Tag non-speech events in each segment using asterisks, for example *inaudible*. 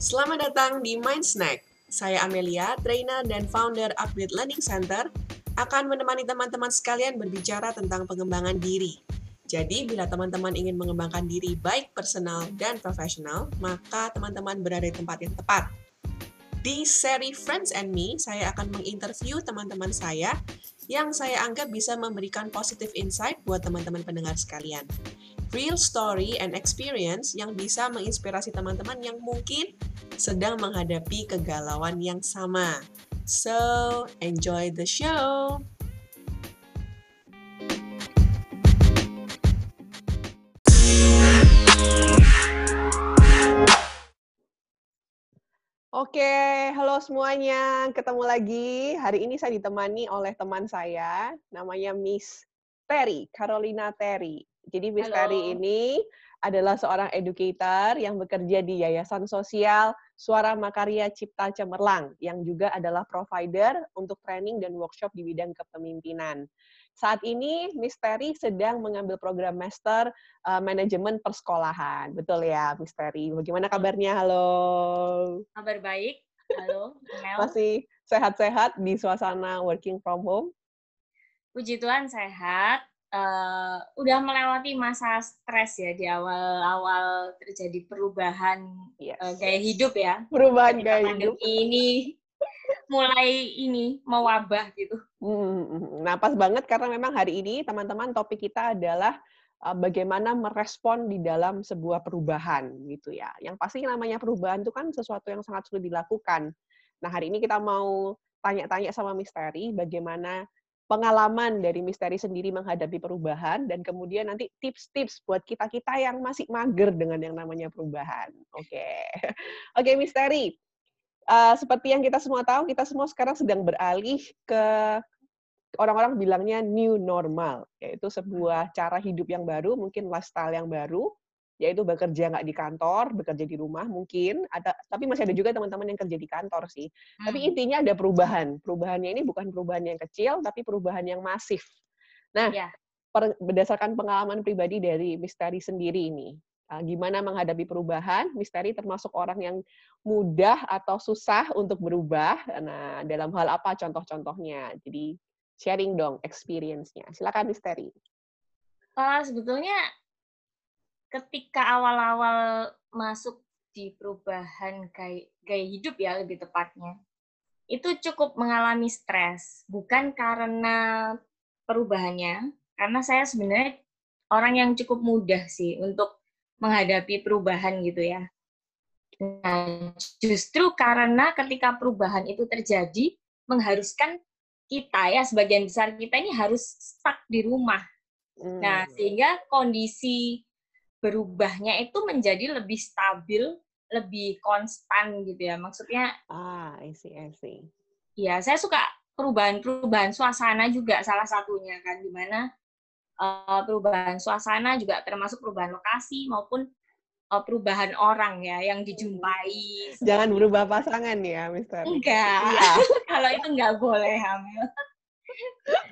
Selamat datang di Mind Snack. Saya Amelia, trainer dan founder Upgrade Learning Center, akan menemani teman-teman sekalian berbicara tentang pengembangan diri. Jadi, bila teman-teman ingin mengembangkan diri baik personal dan profesional, maka teman-teman berada di tempat yang tepat. Di seri Friends and Me, saya akan menginterview teman-teman saya yang saya anggap bisa memberikan positive insight buat teman-teman pendengar sekalian. Real story and experience yang bisa menginspirasi teman-teman yang mungkin sedang menghadapi kegalauan yang sama. So, enjoy the show! Oke, halo semuanya. Ketemu lagi. Hari ini saya ditemani oleh teman saya, namanya Miss Terry, Carolina Terry. Jadi Miss ini adalah seorang educator yang bekerja di Yayasan Sosial Suara Makarya Cipta Cemerlang, yang juga adalah provider untuk training dan workshop di bidang kepemimpinan. Saat ini, Miss Terry sedang mengambil program Master uh, Manajemen Persekolahan. Betul ya, Miss Terry? Bagaimana kabarnya? Halo. Kabar baik. Halo, Mel. Masih sehat-sehat di suasana working from home? Puji Tuhan sehat. Eh, udah melewati masa stres ya di awal-awal terjadi perubahan Yes. eh, gaya hidup ya. Perubahan gaya hidup. ini mulai ini mewabah gitu. Hmm, Nah, pas banget karena memang hari ini teman-teman topik kita adalah uh, bagaimana merespon di dalam sebuah perubahan gitu ya. Yang pasti namanya perubahan itu kan sesuatu yang sangat sulit dilakukan. Nah, hari ini kita mau tanya-tanya sama Misteri bagaimana pengalaman dari Misteri sendiri menghadapi perubahan dan kemudian nanti tips-tips buat kita-kita yang masih mager dengan yang namanya perubahan. Oke. *laughs* Oke, Misteri. Uh, seperti yang kita semua tahu, kita semua sekarang sedang beralih ke orang-orang bilangnya new normal, yaitu sebuah cara hidup yang baru, mungkin lifestyle yang baru, yaitu bekerja nggak di kantor, bekerja di rumah mungkin, ada, tapi masih ada juga teman-teman yang kerja di kantor sih. Tapi Hmm. intinya ada perubahan. Perubahannya ini bukan perubahan yang kecil, tapi perubahan yang masif. Nah, Ya. per- berdasarkan pengalaman pribadi dari Misteri sendiri ini, uh, gimana menghadapi perubahan? Misteri termasuk orang yang mudah atau susah untuk berubah. Nah, dalam hal apa contoh-contohnya? Jadi sharing dong experience-nya. Silakan Misteri. Eh, sebetulnya ketika awal-awal masuk di perubahan gaya, gaya hidup ya lebih tepatnya, itu cukup mengalami stres. Bukan karena perubahannya, karena saya sebenarnya orang yang cukup mudah sih untuk menghadapi perubahan gitu ya. Nah, justru karena ketika perubahan itu terjadi, mengharuskan kita ya, sebagian besar kita ini harus stuck di rumah. Nah, Hmm. sehingga kondisi berubahnya itu menjadi lebih stabil, lebih konstan gitu ya. Maksudnya, Ah, I see, I see. ya saya suka perubahan-perubahan suasana juga salah satunya kan, di mana eh, perubahan suasana juga termasuk perubahan lokasi maupun eh, perubahan orang ya yang dijumpai. Jangan berubah pasangan ya, Misteri. Enggak, Iya. *laughs* kalau itu enggak boleh hamil.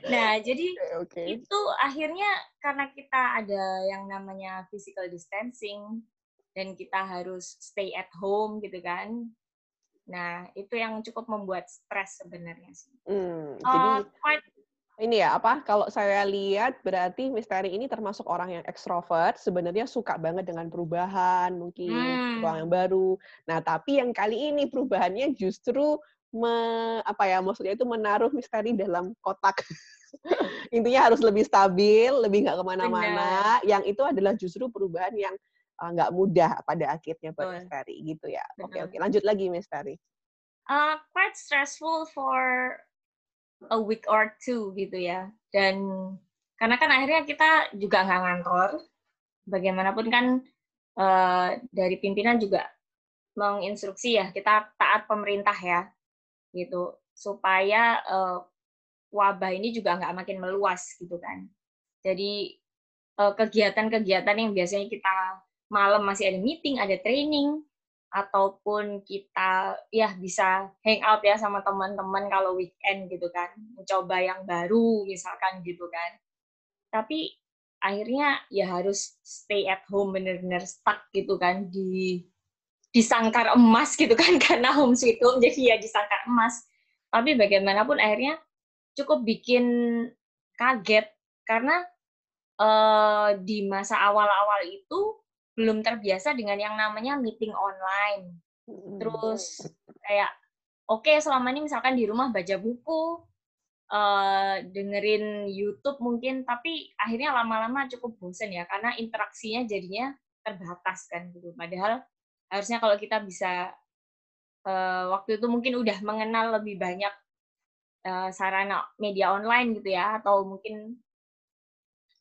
Nah, *laughs* jadi Oke. itu akhirnya karena kita ada yang namanya physical distancing dan kita harus stay at home gitu kan. Nah, itu yang cukup membuat stres sebenarnya sih. Hmm, Uh, jadi quite- ini ya apa kalau saya lihat berarti Misteri ini termasuk orang yang ekstrovert sebenarnya suka banget dengan perubahan mungkin Hmm. ruang yang baru nah tapi yang kali ini perubahannya justru me, apa ya maksudnya itu menaruh Misteri dalam kotak *laughs* *laughs* intinya harus lebih stabil lebih nggak ke mana-mana yang itu adalah justru perubahan yang uh, nggak mudah pada akhirnya buat Betul. Misteri gitu ya oke Betul. oke lanjut lagi Misteri uh, quite stressful for a week or two gitu ya. Dan karena kan akhirnya kita juga nggak ngantor, bagaimanapun kan uh, dari pimpinan juga menginstruksi ya kita taat pemerintah ya, gitu supaya uh, wabah ini juga nggak makin meluas gitu kan. Jadi uh, kegiatan-kegiatan yang biasanya kita malam masih ada meeting, ada training, ataupun kita ya bisa hang out ya sama teman-teman kalau weekend gitu kan. Mencoba yang baru misalkan gitu kan. Tapi akhirnya ya harus stay at home bener-bener stuck gitu kan di disangkar emas gitu kan. *laughs* Karena home sweet home jadi ya disangkar emas. Tapi bagaimanapun akhirnya cukup bikin kaget karena uh, di masa awal-awal itu belum terbiasa dengan yang namanya meeting online. Terus kayak oke okay, selama ini misalkan di rumah baca buku uh, dengerin YouTube mungkin tapi akhirnya lama-lama cukup bosen ya karena interaksinya jadinya terbatas kan gitu. Padahal harusnya kalau kita bisa uh, waktu itu mungkin udah mengenal lebih banyak uh, sarana media online gitu ya atau mungkin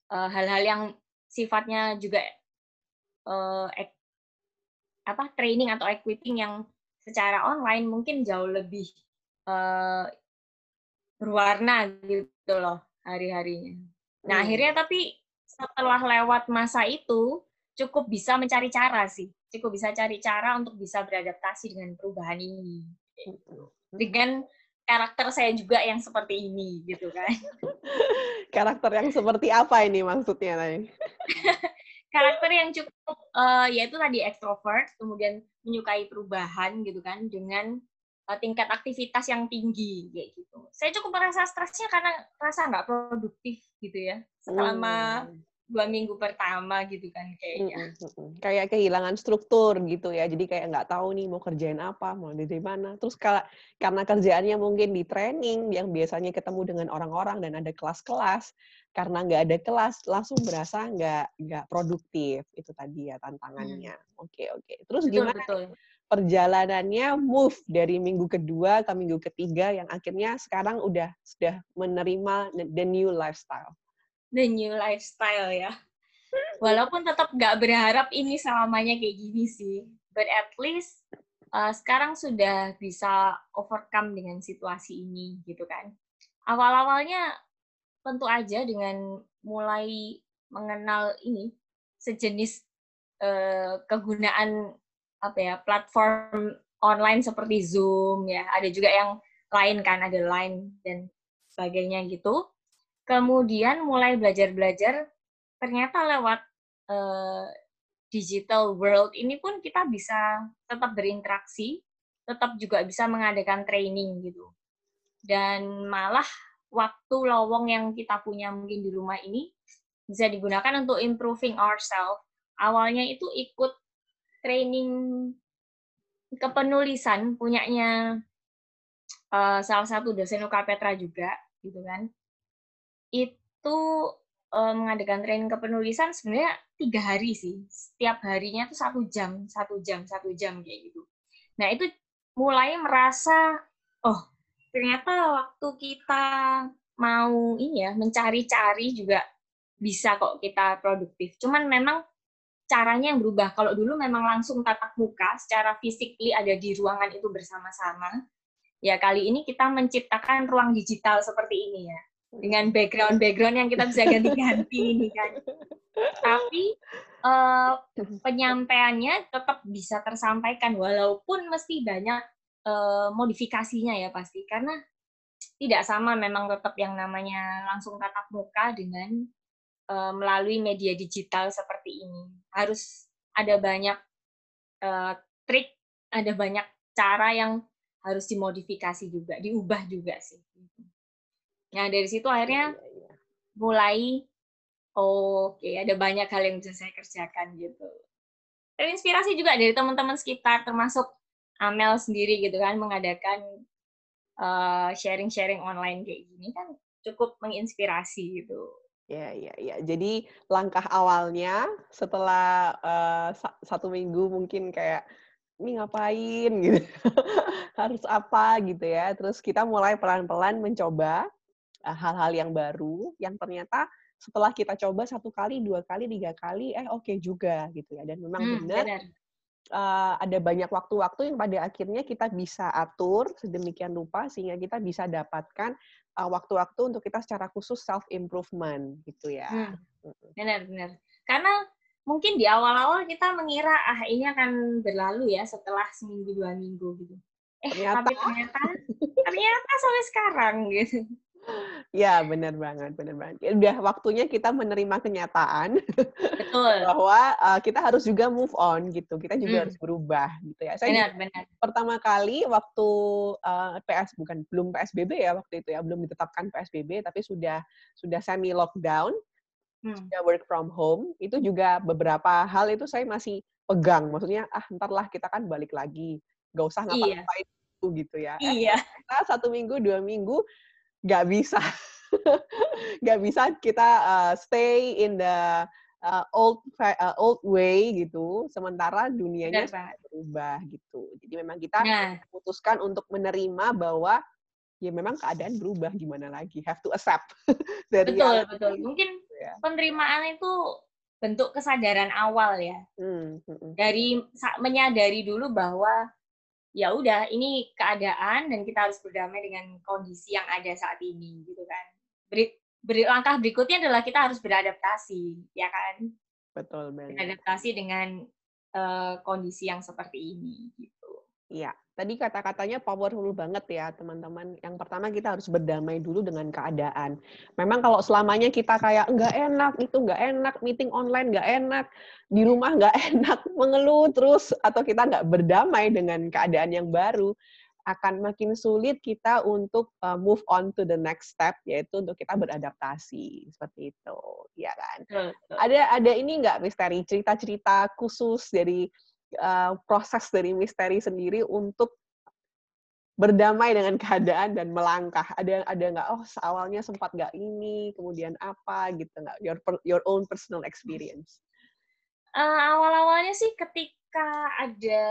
hal-hal uh, yang sifatnya juga uh, ek, apa training atau equipping yang secara online mungkin jauh lebih uh, berwarna gitu loh hari-harinya. Nah, hmm. akhirnya tapi setelah lewat masa itu cukup bisa mencari cara sih cukup bisa cari cara untuk bisa beradaptasi dengan perubahan ini. Dengan karakter saya juga yang seperti ini, gitu kan. *laughs* karakter yang seperti apa ini maksudnya, Nay? *laughs* karakter yang cukup, uh, yaitu tadi ekstrovert, kemudian menyukai perubahan, gitu kan, dengan uh, tingkat aktivitas yang tinggi, kayak gitu. Saya cukup merasa stresnya karena rasa nggak produktif, gitu ya, selama hmm dua minggu pertama gitu kan kayaknya. Mm -hmm. Kayak kehilangan struktur gitu ya. Jadi kayak nggak tahu nih mau kerjain apa, mau dari mana. Terus kalau karena kerjaannya mungkin di training yang biasanya ketemu dengan orang-orang dan ada kelas-kelas, karena nggak ada kelas langsung berasa nggak nggak produktif. Itu tadi ya tantangannya. Oke mm. oke. Okay, Terus betul, gimana? Betul. Perjalanannya move dari minggu kedua ke minggu ketiga yang akhirnya sekarang udah sudah menerima the new lifestyle the new lifestyle ya. Walaupun tetap nggak berharap ini selamanya kayak gini sih, but at least uh, sekarang sudah bisa overcome dengan situasi ini gitu kan. Awal-awalnya tentu aja dengan mulai mengenal ini sejenis uh, kegunaan apa ya platform online seperti Zoom ya, ada juga yang lain kan, ada Line dan sebagainya gitu kemudian mulai belajar-belajar ternyata lewat uh, digital world ini pun kita bisa tetap berinteraksi, tetap juga bisa mengadakan training gitu. Dan malah waktu lowong yang kita punya mungkin di rumah ini bisa digunakan untuk improving ourselves. Awalnya itu ikut training kepenulisan punyanya uh, salah satu dosen UKPetra juga gitu kan itu uh, mengadakan training kepenulisan sebenarnya tiga hari sih. Setiap harinya tuh satu jam, satu jam, satu jam kayak gitu. Nah itu mulai merasa, oh ternyata waktu kita mau ini ya mencari-cari juga bisa kok kita produktif. Cuman memang caranya yang berubah. Kalau dulu memang langsung tatap muka, secara physically ada di ruangan itu bersama-sama. Ya kali ini kita menciptakan ruang digital seperti ini ya dengan background-background yang kita bisa ganti-ganti ini kan. Tapi uh, penyampaiannya tetap bisa tersampaikan walaupun mesti banyak uh, modifikasinya ya pasti karena tidak sama memang tetap yang namanya langsung tatap muka dengan uh, melalui media digital seperti ini. Harus ada banyak uh, trik, ada banyak cara yang harus dimodifikasi juga, diubah juga sih. Nah, dari situ akhirnya iya, iya, iya. mulai oke, okay, ada banyak hal yang bisa saya kerjakan gitu. Terinspirasi juga dari teman-teman sekitar termasuk Amel sendiri gitu kan mengadakan uh, sharing-sharing online kayak gini kan cukup menginspirasi gitu. Ya, ya, ya. Jadi langkah awalnya setelah uh, satu minggu mungkin kayak ini ngapain *laughs* gitu, harus apa gitu ya. Terus kita mulai pelan-pelan mencoba Eh, hal-hal yang baru yang ternyata setelah kita coba satu kali, dua kali, tiga kali, eh oke okay juga gitu ya. Dan memang hmm, benar, benar. Uh, ada banyak waktu-waktu yang pada akhirnya kita bisa atur sedemikian rupa sehingga kita bisa dapatkan uh, waktu-waktu untuk kita secara khusus self improvement gitu ya. Hmm. Benar, benar. Karena mungkin di awal-awal kita mengira ah ini akan berlalu ya setelah seminggu dua minggu gitu. Eh ternyata. tapi ternyata ternyata sampai sekarang gitu Ya, benar banget, benar banget. Ya udah waktunya kita menerima kenyataan Betul. *laughs* bahwa uh, kita harus juga move on gitu. Kita juga Hmm. harus berubah gitu ya. Saya Benar, benar. pertama kali waktu uh, PS bukan belum PSBB ya waktu itu ya, belum ditetapkan PSBB tapi sudah sudah semi lockdown, Hmm. sudah work from home, itu juga beberapa hal itu saya masih pegang. Maksudnya ah entarlah kita kan balik lagi, nggak usah Iya. ngapa-ngapain dulu gitu ya. Eh, Iya. ternyata satu minggu dua minggu nggak bisa *laughs* nggak bisa kita uh, stay in the uh, old uh, old way gitu sementara dunianya Benar berubah gitu jadi memang kita Nah, putuskan untuk menerima bahwa ya memang keadaan berubah gimana lagi have to accept *laughs* dari betul, betul. Mungkin ya. penerimaan itu bentuk kesadaran awal ya. Hmm, hmm, hmm. Dari menyadari dulu bahwa ya udah ini keadaan dan kita harus berdamai dengan kondisi yang ada saat ini gitu kan. Beri, beri- langkah berikutnya adalah kita harus beradaptasi, ya kan? betul banget Beradaptasi dengan eh, kondisi yang seperti ini gitu. Iya, tadi kata-katanya powerful banget ya teman-teman. Yang pertama kita harus berdamai dulu dengan keadaan. Memang kalau selamanya kita kayak nggak enak, itu nggak enak, meeting online nggak enak, di rumah nggak *laughs* enak, mengeluh terus, atau kita nggak berdamai dengan keadaan yang baru, akan makin sulit kita untuk uh, move on to the next step, yaitu untuk kita beradaptasi. Seperti itu, ya kan? Betul, betul. ada ada ini nggak misteri cerita-cerita khusus dari uh, proses dari misteri sendiri untuk berdamai dengan keadaan dan melangkah ada ada nggak oh awalnya sempat nggak ini kemudian apa gitu nggak your your own personal experience Eh, awal-awalnya sih ketika ada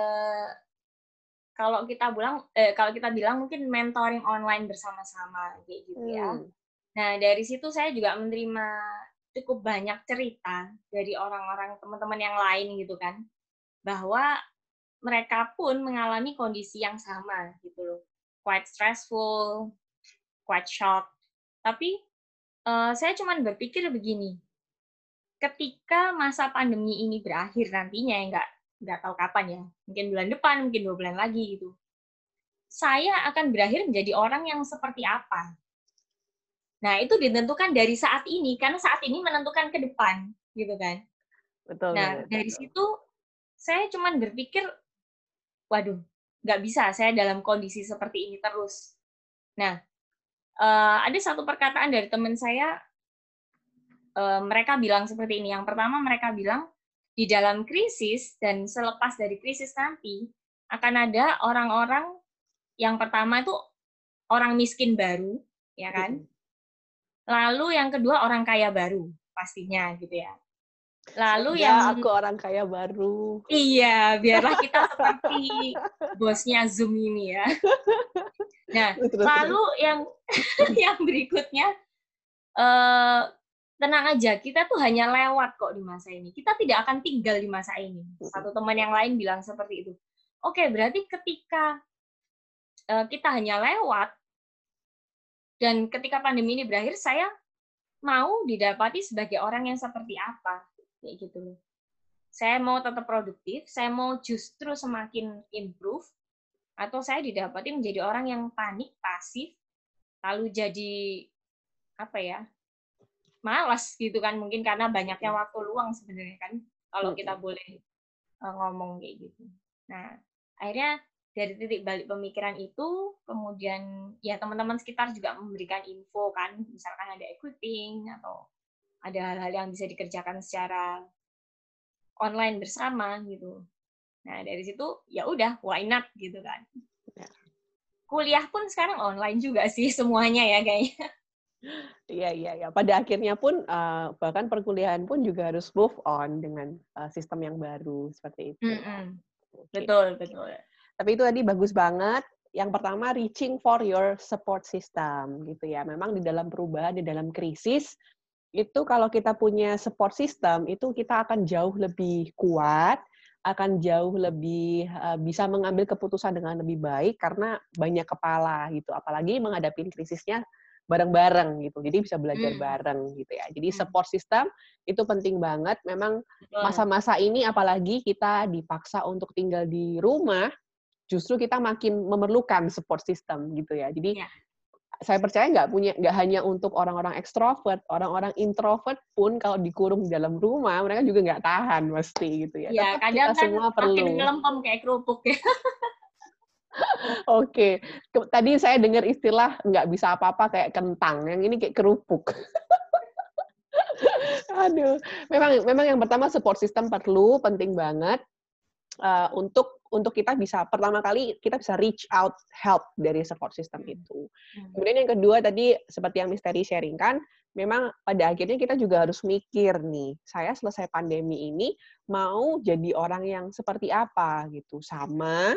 kalau kita bilang eh, kalau kita bilang mungkin mentoring online bersama-sama kayak gitu ya. Hmm, Nah, dari situ saya juga menerima cukup banyak cerita dari orang-orang teman-teman yang lain gitu kan. Bahwa mereka pun mengalami kondisi yang sama gitu loh. Quite stressful, quite shocked. Tapi eh, saya cuman berpikir begini, ketika masa pandemi ini berakhir nantinya ya nggak nggak tahu kapan ya mungkin bulan depan mungkin dua bulan lagi gitu saya akan berakhir menjadi orang yang seperti apa nah itu ditentukan dari saat ini karena saat ini menentukan ke depan gitu kan betul nah banget, dari betul. situ saya cuman berpikir waduh nggak bisa saya dalam kondisi seperti ini terus nah eh, ada satu perkataan dari teman saya eh, mereka bilang seperti ini. Yang pertama mereka bilang di dalam krisis dan selepas dari krisis nanti akan ada orang-orang yang pertama itu orang miskin baru, ya kan? Lalu yang kedua orang kaya baru pastinya gitu ya. Lalu Ya, yang aku orang kaya baru iya, biarlah kita seperti bosnya Zoom ini ya. Nah, Terus, terus, Lalu yang *laughs* yang berikutnya eh tenang aja, kita tuh hanya lewat kok di masa ini. Kita tidak akan tinggal di masa ini. Satu teman yang lain bilang seperti itu. Oke, berarti ketika eh, kita hanya lewat dan ketika pandemi ini berakhir, saya mau didapati sebagai orang yang seperti apa, kayak gitu loh. Saya mau tetap produktif, saya mau justru semakin improve, atau saya didapati menjadi orang yang panik, pasif, lalu jadi apa ya malas gitu kan mungkin karena banyaknya waktu luang sebenarnya kan kalau kita boleh uh, ngomong kayak gitu. Nah akhirnya dari titik balik pemikiran itu kemudian ya teman-teman sekitar juga memberikan info kan misalkan ada equipping atau ada hal-hal yang bisa dikerjakan secara online bersama gitu. Nah dari situ ya udah why not gitu kan. Ya. Kuliah pun sekarang online juga sih semuanya ya kayaknya. Iya, iya, iya. Pada akhirnya pun uh, bahkan perkuliahan pun juga harus move on dengan uh, sistem yang baru seperti itu. Mm-mm. Oke. Betul betul. Tapi itu tadi bagus banget. Yang pertama reaching for your support system gitu ya. Memang di dalam perubahan, di dalam krisis itu kalau kita punya support system itu kita akan jauh lebih kuat, akan jauh lebih uh, bisa mengambil keputusan dengan lebih baik karena banyak kepala gitu. Apalagi menghadapi krisisnya bareng-bareng gitu. Jadi bisa belajar Hmm. bareng gitu ya. Jadi Hmm. support system itu penting banget. Memang masa-masa ini apalagi kita dipaksa untuk tinggal di rumah, justru kita makin memerlukan support system gitu ya. Jadi Ya. Saya percaya nggak punya nggak hanya untuk orang-orang ekstrovert, orang-orang introvert pun kalau dikurung di dalam rumah mereka juga nggak tahan pasti gitu ya. Iya, kadang kita kan semua perlu. makin ngelempem kayak kerupuk ya. *laughs* Oke, tadi saya dengar istilah nggak bisa apa-apa kayak kentang, yang ini kayak kerupuk. *laughs* Aduh, memang memang yang pertama support system perlu penting banget uh, untuk untuk kita bisa pertama kali kita bisa reach out help dari support system hmm. itu. Hmm. Kemudian yang kedua tadi seperti yang Misteri sharing kan, memang pada akhirnya kita juga harus mikir nih, saya selesai pandemi ini mau jadi orang yang seperti apa gitu, sama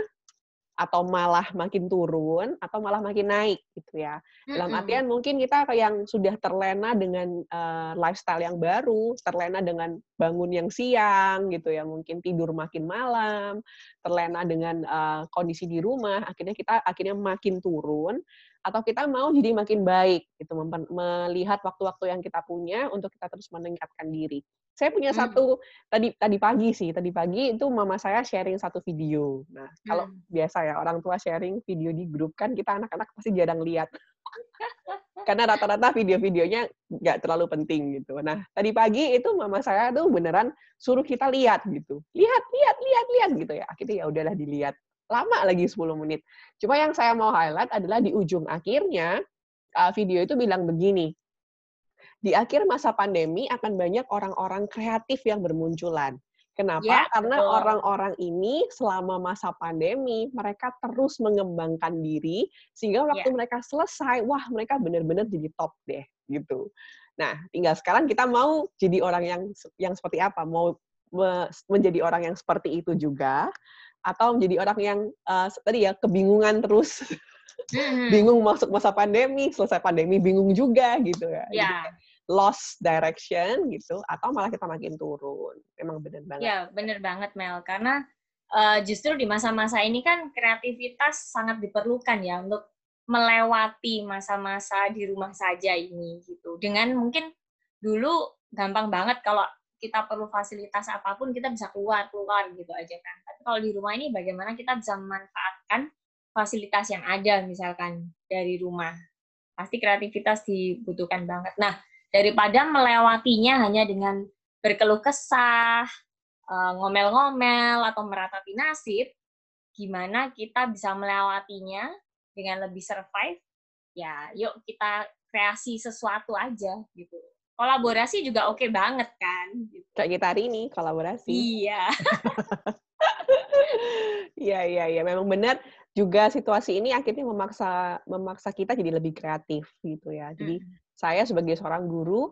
atau malah makin turun atau malah makin naik gitu ya. Dalam artian mungkin kita yang sudah terlena dengan uh, lifestyle yang baru, terlena dengan bangun yang siang gitu ya, mungkin tidur makin malam, terlena dengan uh, kondisi di rumah, akhirnya kita akhirnya makin turun atau kita mau jadi makin baik gitu melihat waktu-waktu yang kita punya untuk kita terus meningkatkan diri. Saya punya hmm. satu tadi tadi pagi sih, tadi pagi itu mama saya sharing satu video. Nah, kalau hmm. biasa ya orang tua sharing video di grup kan kita anak-anak pasti jarang lihat. *laughs* Karena rata-rata video-videonya nggak terlalu penting gitu. Nah, tadi pagi itu mama saya tuh beneran suruh kita lihat gitu. Lihat, lihat, lihat, lihat gitu ya. Akhirnya ya udahlah dilihat lama lagi 10 menit. Cuma yang saya mau highlight adalah di ujung akhirnya uh, video itu bilang begini. Di akhir masa pandemi akan banyak orang-orang kreatif yang bermunculan. Kenapa? Ya, Karena orang-orang ini selama masa pandemi mereka terus mengembangkan diri sehingga waktu ya. mereka selesai, wah mereka benar-benar jadi top deh gitu. Nah, tinggal sekarang kita mau jadi orang yang yang seperti apa? Mau menjadi orang yang seperti itu juga atau menjadi orang yang uh, tadi ya kebingungan terus hmm. *laughs* bingung masuk masa pandemi selesai pandemi bingung juga gitu ya yeah. Lost direction gitu atau malah kita makin turun. Memang benar banget. Ya benar banget Mel. Karena uh, justru di masa-masa ini kan kreativitas sangat diperlukan ya untuk melewati masa-masa di rumah saja ini gitu. Dengan mungkin dulu gampang banget kalau kita perlu fasilitas apa pun kita bisa keluar keluar gitu aja kan. Tapi kalau di rumah ini bagaimana kita bisa memanfaatkan fasilitas yang ada misalkan dari rumah? Pasti kreativitas dibutuhkan banget. Nah daripada melewatinya hanya dengan berkeluh kesah eh, ngomel-ngomel atau meratapi nasib gimana kita bisa melewatinya dengan lebih survive ya yuk kita kreasi sesuatu aja gitu kolaborasi juga oke okay banget kan. Gitu. Kayak kita hari ini kolaborasi. Iya. *laughs* Iya iya iya memang benar juga situasi ini akhirnya memaksa memaksa kita jadi lebih kreatif gitu ya. Jadi hmm. Saya sebagai seorang guru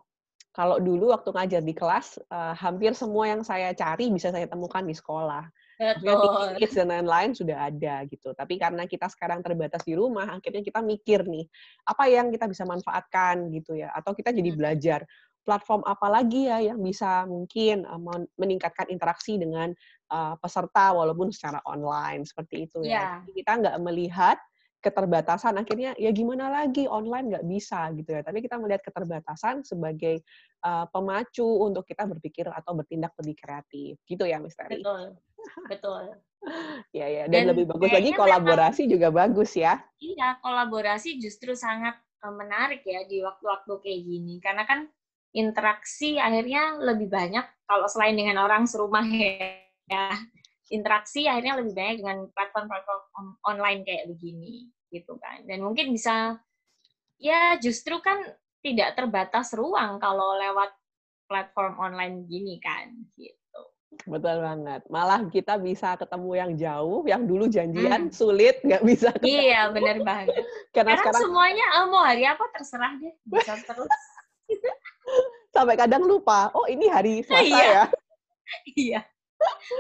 kalau dulu waktu ngajar di kelas uh, hampir semua yang saya cari bisa saya temukan di sekolah. Betul. Kids dan lain-lain sudah ada gitu. Tapi karena kita sekarang terbatas di rumah, akhirnya kita mikir nih, apa yang kita bisa manfaatkan gitu ya. Atau kita jadi hmm. belajar, platform apa lagi ya yang bisa mungkin uh, meningkatkan interaksi dengan uh, peserta walaupun secara online, seperti itu ya. Yeah. Jadi kita nggak melihat keterbatasan akhirnya ya gimana lagi online nggak bisa gitu ya. Tapi kita melihat keterbatasan sebagai uh, pemacu untuk kita berpikir atau bertindak lebih kreatif. Gitu ya Misteri betul. Betul. *laughs* Ya ya. Dan, dan lebih bagus lagi kolaborasi memang, juga bagus ya. Iya kolaborasi justru sangat menarik ya di waktu-waktu kayak gini. Karena kan interaksi akhirnya lebih banyak kalau selain dengan orang serumah ya interaksi akhirnya lebih banyak dengan platform-platform online kayak begini gitu kan. Dan mungkin bisa ya justru kan tidak terbatas ruang kalau lewat platform online gini kan gitu. Betul banget. Malah kita bisa ketemu yang jauh yang dulu janjian hmm. sulit nggak bisa ketemu. iya benar banget. Karena, *laughs* karena sekarang semuanya oh, mau hari apa terserah deh bisa terus. *laughs* Sampai kadang lupa oh ini hari *laughs* Selasa iya. ya? Iya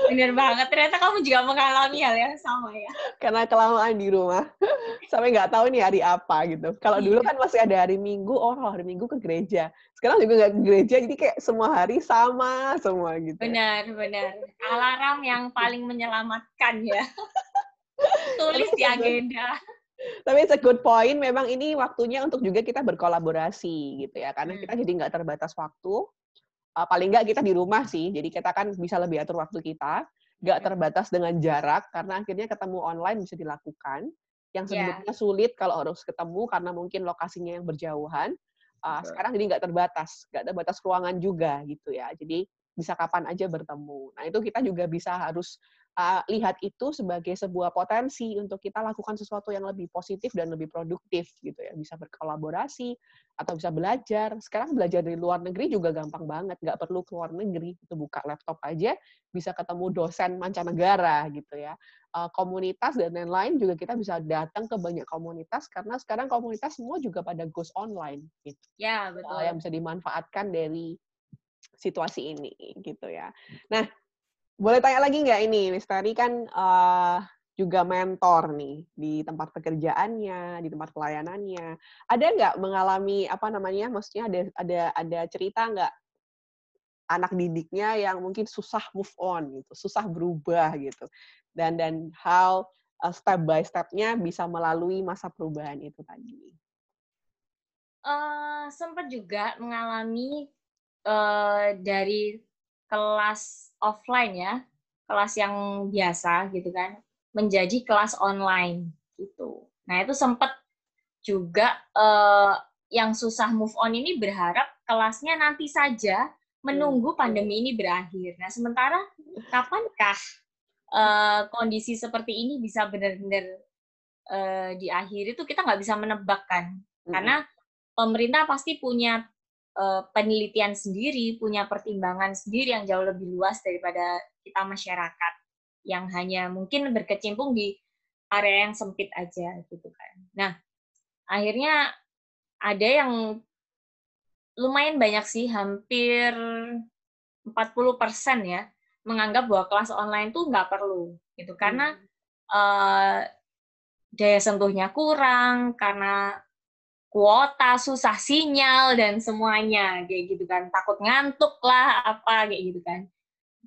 Bener banget. Ternyata kamu juga mengalami hal yang sama ya. Karena kelamaan di rumah. *laughs* Sampai nggak tahu nih hari apa gitu. Kalau dulu iya. kan masih ada hari Minggu, oh hari Minggu ke gereja. Sekarang juga nggak ke gereja, jadi kayak semua hari sama semua gitu. Benar, benar. Alarm yang paling menyelamatkan ya. *laughs* Tulis di agenda. Tapi it's a good point. Memang ini waktunya untuk juga kita berkolaborasi gitu ya. Karena hmm. kita jadi nggak terbatas waktu uh, paling nggak kita di rumah sih, jadi kita kan bisa lebih atur waktu kita, nggak terbatas dengan jarak, karena akhirnya ketemu online bisa dilakukan. yang sebelumnya yeah. sulit kalau harus ketemu karena mungkin lokasinya yang berjauhan. Uh, sekarang jadi nggak terbatas, nggak terbatas ruangan juga gitu ya. Jadi bisa kapan aja bertemu. Nah itu kita juga bisa harus uh, lihat itu sebagai sebuah potensi untuk kita lakukan sesuatu yang lebih positif dan lebih produktif gitu ya. Bisa berkolaborasi atau bisa belajar. Sekarang belajar dari luar negeri juga gampang banget. Nggak perlu keluar negeri itu buka laptop aja bisa ketemu dosen mancanegara gitu ya. Uh, komunitas dan lain-lain juga kita bisa datang ke banyak komunitas karena sekarang komunitas semua juga pada goes online gitu. Ya betul. uh, yang bisa dimanfaatkan dari situasi ini gitu ya. Nah boleh tanya lagi nggak ini, Lestari kan uh, juga mentor nih di tempat pekerjaannya, di tempat pelayanannya. Ada nggak mengalami apa namanya? Maksudnya ada ada ada cerita nggak anak didiknya yang mungkin susah move on gitu, susah berubah gitu, dan dan how uh, step by stepnya bisa melalui masa perubahan itu tadi. Uh, sempat juga mengalami uh, dari kelas offline ya, kelas yang biasa gitu kan, menjadi kelas online gitu. Nah itu sempat juga uh, yang susah move on ini berharap kelasnya nanti saja menunggu pandemi ini berakhir. Nah sementara kapankah uh, kondisi seperti ini bisa benar-benar uh, diakhiri itu kita nggak bisa menebak kan, hmm. karena pemerintah pasti punya penelitian sendiri, punya pertimbangan sendiri yang jauh lebih luas daripada kita masyarakat yang hanya mungkin berkecimpung di area yang sempit aja gitu kan. Nah, akhirnya ada yang lumayan banyak sih, hampir 40% ya, menganggap bahwa kelas online tuh nggak perlu gitu karena uh, daya sentuhnya kurang, karena kuota, susah sinyal dan semuanya kayak gitu kan. Takut ngantuk lah apa kayak gitu kan.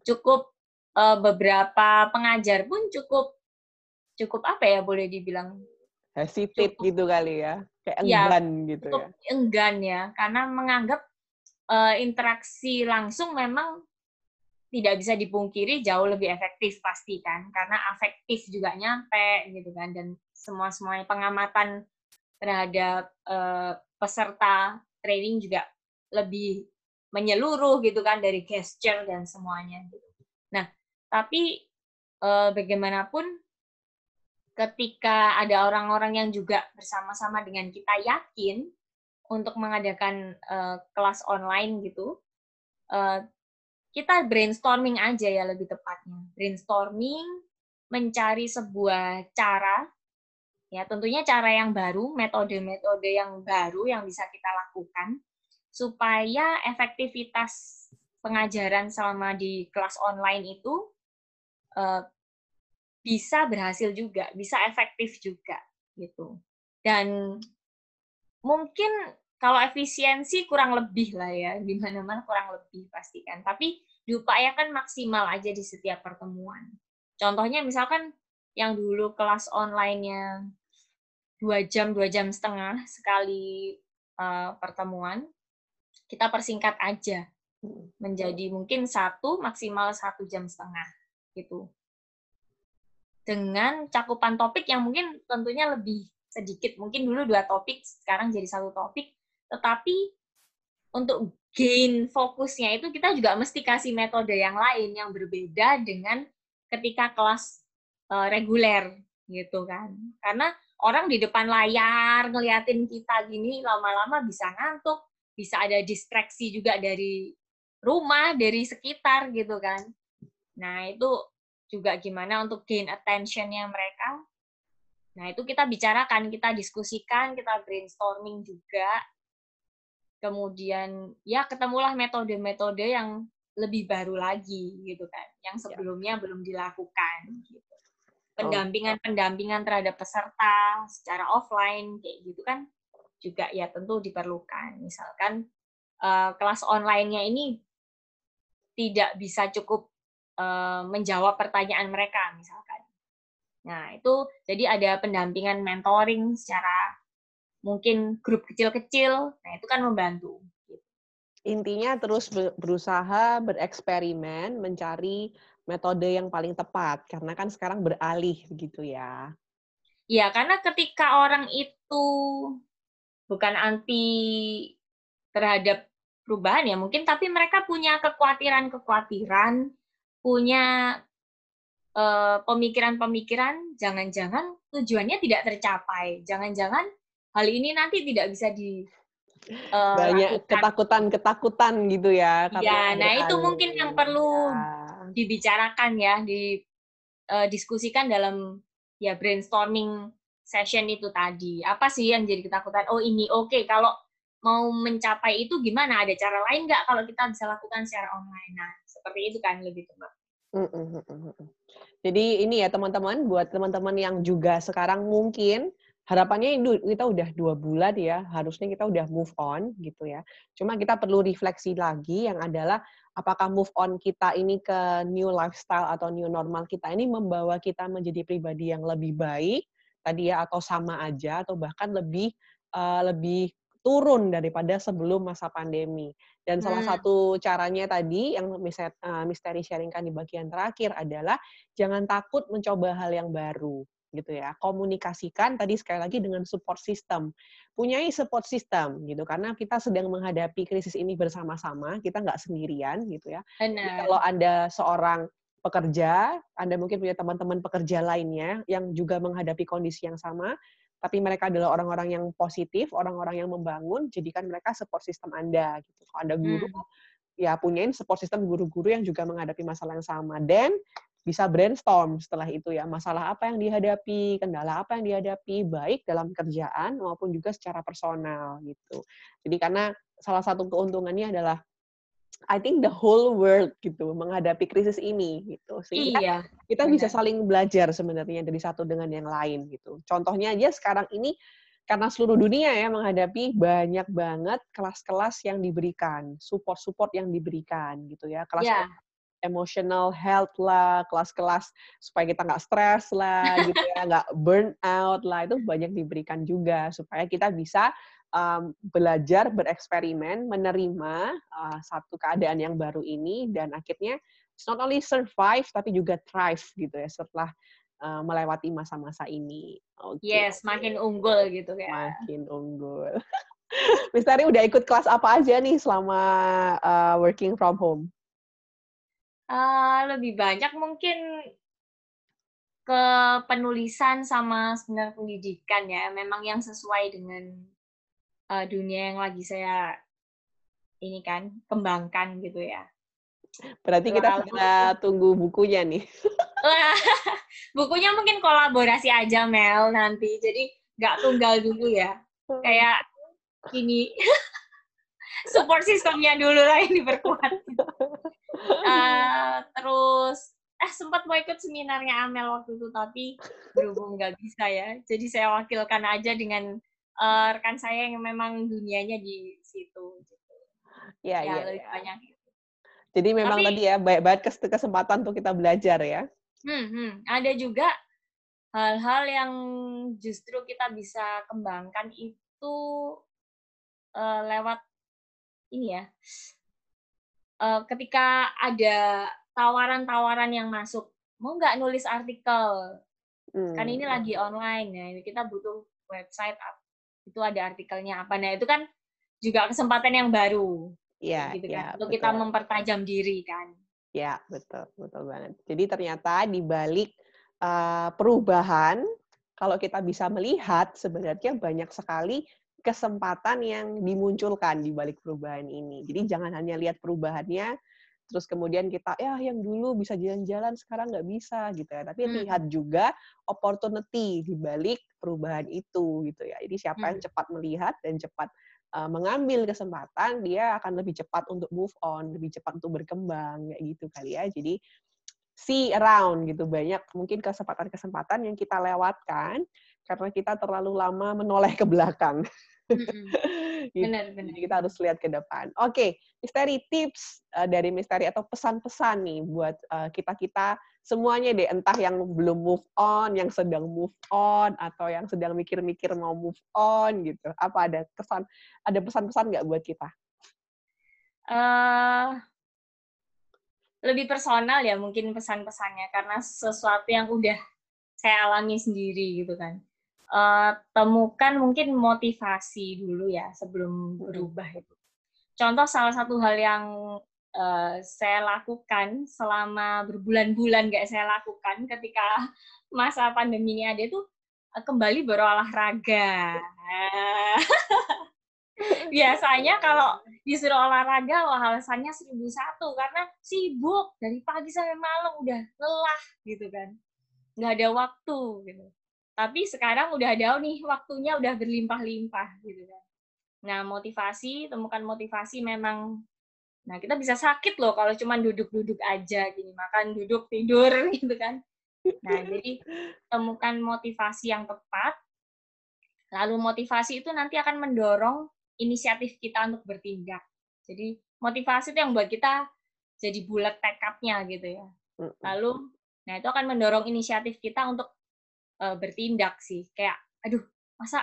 Cukup uh, beberapa pengajar pun cukup cukup apa ya boleh dibilang hesitate cukup, gitu kali ya. Kayak ya, enggan ya, gitu cukup ya. Enggan ya karena menganggap uh, interaksi langsung memang tidak bisa dipungkiri jauh lebih efektif pasti kan karena afektif juga nyampe gitu kan dan semua semuanya pengamatan terhadap uh, peserta training juga lebih menyeluruh gitu kan dari gesture dan semuanya. Gitu. Nah, tapi uh, bagaimanapun ketika ada orang-orang yang juga bersama-sama dengan kita yakin untuk mengadakan uh, kelas online gitu, uh, kita brainstorming aja ya lebih tepatnya. Brainstorming, mencari sebuah cara Ya, tentunya cara yang baru, metode-metode yang baru yang bisa kita lakukan supaya efektivitas pengajaran selama di kelas online itu uh, bisa berhasil juga, bisa efektif juga gitu. Dan mungkin kalau efisiensi kurang lebih lah ya, di mana-mana kurang lebih pastikan. Tapi diupayakan maksimal aja di setiap pertemuan. Contohnya misalkan yang dulu kelas online-nya dua jam dua jam setengah sekali uh, pertemuan kita persingkat aja. Menjadi mungkin satu maksimal satu jam setengah gitu. Dengan cakupan topik yang mungkin tentunya lebih sedikit. Mungkin dulu dua topik sekarang jadi satu topik. Tetapi untuk gain fokusnya itu kita juga mesti kasih metode yang lain yang berbeda dengan ketika kelas uh, reguler gitu kan. Karena orang di depan layar ngeliatin kita gini lama-lama bisa ngantuk, bisa ada distraksi juga dari rumah, dari sekitar gitu kan. Nah, itu juga gimana untuk gain attention-nya mereka. Nah, itu kita bicarakan, kita diskusikan, kita brainstorming juga. Kemudian ya ketemulah metode-metode yang lebih baru lagi gitu kan, yang ya. sebelumnya ya. belum dilakukan gitu pendampingan-pendampingan terhadap peserta secara offline kayak gitu kan juga ya tentu diperlukan. Misalkan uh, kelas online-nya ini tidak bisa cukup uh, menjawab pertanyaan mereka misalkan. Nah, itu jadi ada pendampingan mentoring secara mungkin grup kecil-kecil. Nah, itu kan membantu. Intinya terus berusaha bereksperimen, mencari metode yang paling tepat karena kan sekarang beralih begitu ya. Ya, karena ketika orang itu bukan anti terhadap perubahan ya mungkin, tapi mereka punya kekhawatiran-kekhawatiran, punya uh, pemikiran-pemikiran, jangan-jangan tujuannya tidak tercapai, jangan-jangan hal ini nanti tidak bisa di uh, banyak ketakutan-ketakutan gitu ya. Ya, nah itu mungkin yang perlu ya. Dibicarakan ya, didiskusikan uh, dalam ya brainstorming session itu tadi. Apa sih yang jadi ketakutan? Oh ini oke, okay. kalau mau mencapai itu gimana? Ada cara lain nggak kalau kita bisa lakukan secara online? Nah, seperti itu kan lebih tepat. Jadi ini ya teman-teman, buat teman-teman yang juga sekarang mungkin harapannya kita udah dua bulan ya, harusnya kita udah move on gitu ya. Cuma kita perlu refleksi lagi yang adalah apakah move on kita ini ke new lifestyle atau new normal kita ini membawa kita menjadi pribadi yang lebih baik tadi ya atau sama aja atau bahkan lebih uh, lebih turun daripada sebelum masa pandemi. Dan salah hmm. satu caranya tadi yang misteri sharingkan di bagian terakhir adalah jangan takut mencoba hal yang baru gitu ya. Komunikasikan tadi sekali lagi dengan support system. Punyai support system gitu karena kita sedang menghadapi krisis ini bersama-sama, kita nggak sendirian gitu ya. Jadi kalau Anda seorang pekerja, Anda mungkin punya teman-teman pekerja lainnya yang juga menghadapi kondisi yang sama, tapi mereka adalah orang-orang yang positif, orang-orang yang membangun, jadikan mereka support system Anda gitu. Kalau Anda guru, hmm. ya punyain support system guru-guru yang juga menghadapi masalah yang sama. Dan bisa brainstorm setelah itu ya masalah apa yang dihadapi, kendala apa yang dihadapi baik dalam kerjaan maupun juga secara personal gitu. Jadi karena salah satu keuntungannya adalah I think the whole world gitu menghadapi krisis ini gitu. Sehingga iya, kita benar. bisa saling belajar sebenarnya dari satu dengan yang lain gitu. Contohnya aja sekarang ini karena seluruh dunia ya menghadapi banyak banget kelas-kelas yang diberikan, support-support yang diberikan gitu ya. Kelas yeah emotional health lah, kelas-kelas supaya kita nggak stres lah, *laughs* gitu ya, nggak burn out lah, itu banyak diberikan juga supaya kita bisa um, belajar, bereksperimen, menerima uh, satu keadaan yang baru ini dan akhirnya it's not only survive tapi juga thrive gitu ya setelah uh, melewati masa-masa ini. Okay. Yes, makin unggul gitu ya. Makin unggul. *laughs* Misteri udah ikut kelas apa aja nih selama uh, working from home? Uh, lebih banyak mungkin ke penulisan sama sebenarnya pendidikan ya, memang yang sesuai dengan uh, dunia yang lagi saya ini kan kembangkan gitu ya. Berarti kita sudah tunggu bukunya nih. *laughs* bukunya mungkin kolaborasi aja Mel nanti, jadi nggak tunggal dulu ya. Kayak ini *laughs* support sistemnya dulu lah yang diperkuat. *laughs* Uh, terus eh sempat mau ikut seminarnya Amel waktu itu tapi berhubung nggak bisa ya jadi saya wakilkan aja dengan uh, rekan saya yang memang dunianya di situ gitu. ya, ya, ya lebih ya. banyak gitu. jadi memang tapi, tadi ya baik banget kesempatan untuk kita belajar ya hmm, hmm, ada juga hal-hal yang justru kita bisa kembangkan itu uh, lewat ini ya uh, ketika ada tawaran-tawaran yang masuk mau nggak nulis artikel? Hmm. kan ini lagi online ya kita butuh website itu ada artikelnya apa. Nah itu kan juga kesempatan yang baru. Ya, gitu kan ya, untuk betul. kita mempertajam diri kan. Ya betul betul banget. Jadi ternyata di balik uh, perubahan kalau kita bisa melihat sebenarnya banyak sekali kesempatan yang dimunculkan di balik perubahan ini. Jadi jangan hanya lihat perubahannya, terus kemudian kita ya yang dulu bisa jalan-jalan sekarang nggak bisa gitu ya. Tapi hmm. lihat juga opportunity di balik perubahan itu gitu ya. Jadi siapa hmm. yang cepat melihat dan cepat uh, mengambil kesempatan, dia akan lebih cepat untuk move on, lebih cepat untuk berkembang kayak gitu kali ya. Jadi see around gitu banyak mungkin kesempatan-kesempatan yang kita lewatkan karena kita terlalu lama menoleh ke belakang. *laughs* gitu. benar, benar. Jadi kita harus lihat ke depan. Oke, okay. misteri tips uh, dari misteri atau pesan-pesan nih buat uh, kita-kita semuanya deh, entah yang belum move on, yang sedang move on, atau yang sedang mikir-mikir mau move on gitu. Apa ada kesan, ada pesan-pesan nggak buat kita? Uh, lebih personal ya mungkin pesan-pesannya karena sesuatu yang udah saya alami sendiri gitu kan uh, temukan mungkin motivasi dulu ya sebelum berubah itu. Contoh salah satu hal yang uh, saya lakukan selama berbulan-bulan nggak saya lakukan ketika *laughs* masa pandemi ini ada itu uh, kembali berolahraga. *laughs* Biasanya kalau disuruh olahraga, wah alasannya seribu satu karena sibuk dari pagi sampai malam udah lelah gitu kan, nggak ada waktu gitu. Tapi sekarang udah ada nih waktunya udah berlimpah-limpah gitu kan. Nah motivasi, temukan motivasi memang Nah, kita bisa sakit loh kalau cuma duduk-duduk aja gini, makan, duduk, tidur *laughs* gitu kan. Nah, jadi temukan motivasi yang tepat. Lalu motivasi itu nanti akan mendorong inisiatif kita untuk bertindak. Jadi motivasi itu yang buat kita jadi bulat tekadnya gitu ya. Lalu nah itu akan mendorong inisiatif kita untuk uh, bertindak sih. Kayak aduh, masa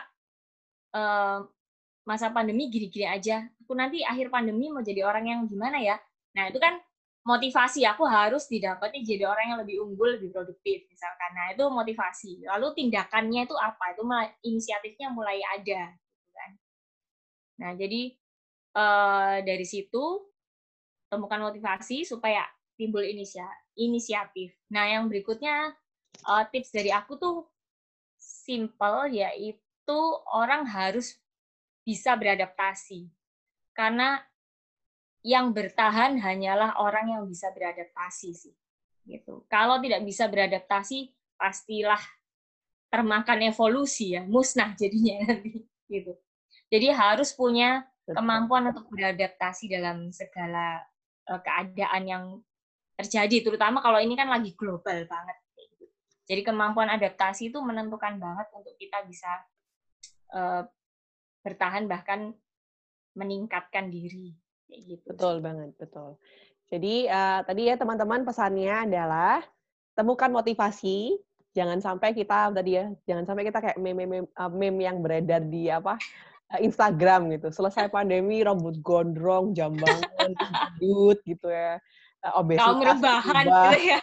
uh, masa pandemi gini-gini aja. Aku nanti akhir pandemi mau jadi orang yang gimana ya? Nah, itu kan motivasi aku harus didapati jadi orang yang lebih unggul, lebih produktif misalkan. Nah, itu motivasi. Lalu tindakannya itu apa? Itu mulai, inisiatifnya mulai ada Nah, jadi uh, dari situ temukan motivasi supaya timbul inisiatif. Nah, yang berikutnya uh, tips dari aku tuh simple yaitu orang harus bisa beradaptasi. Karena yang bertahan hanyalah orang yang bisa beradaptasi sih. Gitu. Kalau tidak bisa beradaptasi, pastilah termakan evolusi ya, musnah jadinya *laughs* nanti gitu. Jadi harus punya kemampuan untuk beradaptasi dalam segala uh, keadaan yang terjadi, terutama kalau ini kan lagi global banget. Jadi kemampuan adaptasi itu menentukan banget untuk kita bisa uh, bertahan bahkan meningkatkan diri. gitu. Betul banget, betul. Jadi uh, tadi ya teman-teman pesannya adalah temukan motivasi, jangan sampai kita tadi ya, jangan sampai kita kayak meme-meme meme yang beredar di apa Eh, Instagram gitu. Selesai *laughs* pandemi rambut gondrong, jam bangun, gendut gitu ya. Eh, obesitas. Kaum rebahan gitu ya.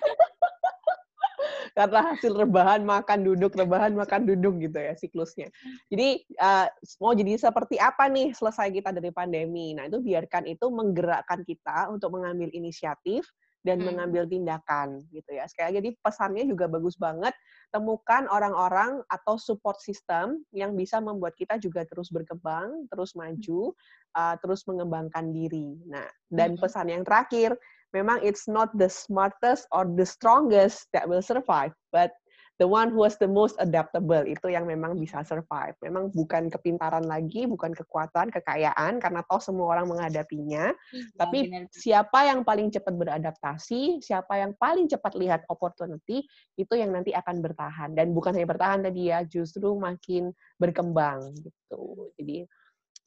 Karena hasil rebahan makan duduk, rebahan makan duduk gitu ya siklusnya. Jadi uh, mau jadi seperti apa nih selesai kita dari pandemi? Nah itu biarkan itu menggerakkan kita untuk mengambil inisiatif dan hmm. mengambil tindakan gitu ya. Sekali lagi jadi pesannya juga bagus banget. Temukan orang-orang atau support system yang bisa membuat kita juga terus berkembang, terus maju, uh, terus mengembangkan diri. Nah, dan hmm. pesan yang terakhir, memang it's not the smartest or the strongest that will survive, but the one who was the most adaptable itu yang memang bisa survive. Memang bukan kepintaran lagi, bukan kekuatan, kekayaan karena toh semua orang menghadapinya. Hmm, tapi benar. siapa yang paling cepat beradaptasi, siapa yang paling cepat lihat opportunity itu yang nanti akan bertahan dan bukan hanya bertahan tadi ya, justru makin berkembang gitu. Jadi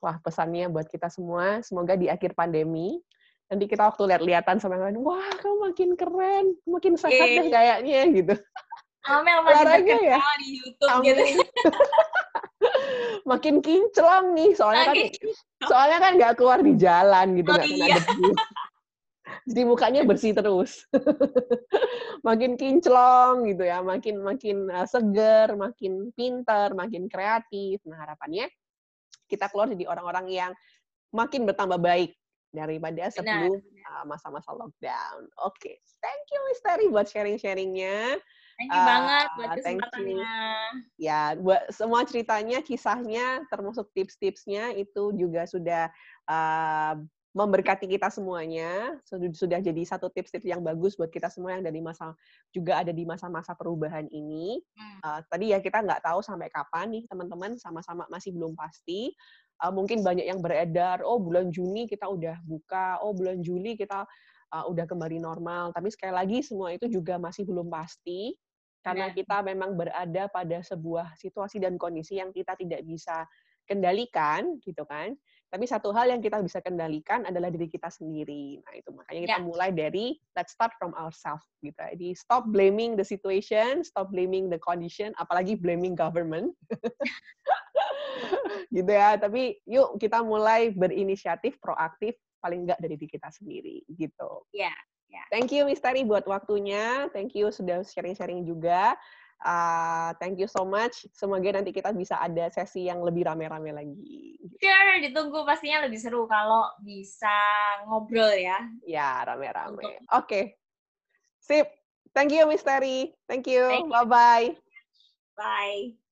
wah pesannya buat kita semua, semoga di akhir pandemi nanti kita waktu lihat-lihatan sama yang lain, wah kamu makin keren, makin sehat deh kayaknya gitu. Amel makin terkenal ya? di YouTube Amin. gitu. *laughs* makin kinclong nih, soalnya kan soalnya kan nggak keluar di jalan gitu, nggak oh, iya. Jadi mukanya bersih terus. *laughs* makin kinclong gitu ya, makin makin uh, seger, makin pinter, makin kreatif. Nah harapannya kita keluar jadi orang-orang yang makin bertambah baik daripada sebelum uh, masa-masa lockdown. Oke, okay. thank you Miss Terry buat sharing-sharingnya. Thank you uh, banget buat kesempatannya. Ya, buat semua ceritanya, kisahnya, termasuk tips-tipsnya itu juga sudah uh, memberkati kita semuanya. Sudah, sudah jadi satu tips-tips yang bagus buat kita semua yang dari masa juga ada di masa-masa perubahan ini. Hmm. Uh, tadi ya kita nggak tahu sampai kapan nih teman-teman, sama-sama masih belum pasti. Uh, mungkin banyak yang beredar, oh bulan Juni kita udah buka, oh bulan Juli kita uh, udah kembali normal. Tapi sekali lagi semua itu juga masih belum pasti karena kita memang berada pada sebuah situasi dan kondisi yang kita tidak bisa kendalikan gitu kan. Tapi satu hal yang kita bisa kendalikan adalah diri kita sendiri. Nah itu makanya kita yeah. mulai dari let's start from ourselves gitu. Jadi stop blaming the situation stop blaming the condition apalagi blaming government *laughs* *laughs* gitu ya tapi yuk kita mulai berinisiatif proaktif paling enggak dari diri kita sendiri gitu ya yeah. Yeah. Thank you Miss Tari buat waktunya. Thank you sudah sharing-sharing juga. Uh, thank you so much. Semoga nanti kita bisa ada sesi yang lebih rame-rame lagi. Sure, ditunggu pastinya lebih seru kalau bisa ngobrol ya. Ya, rame-rame. Oke. Okay. Sip. Thank you, Misteri. Thank you. Bye-bye. Bye.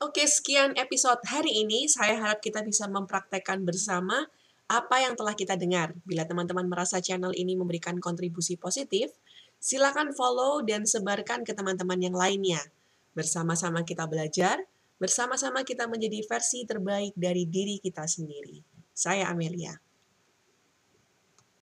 Oke, sekian episode hari ini. Saya harap kita bisa mempraktekkan bersama apa yang telah kita dengar. Bila teman-teman merasa channel ini memberikan kontribusi positif, silakan follow dan sebarkan ke teman-teman yang lainnya. Bersama-sama kita belajar, bersama-sama kita menjadi versi terbaik dari diri kita sendiri. Saya Amelia.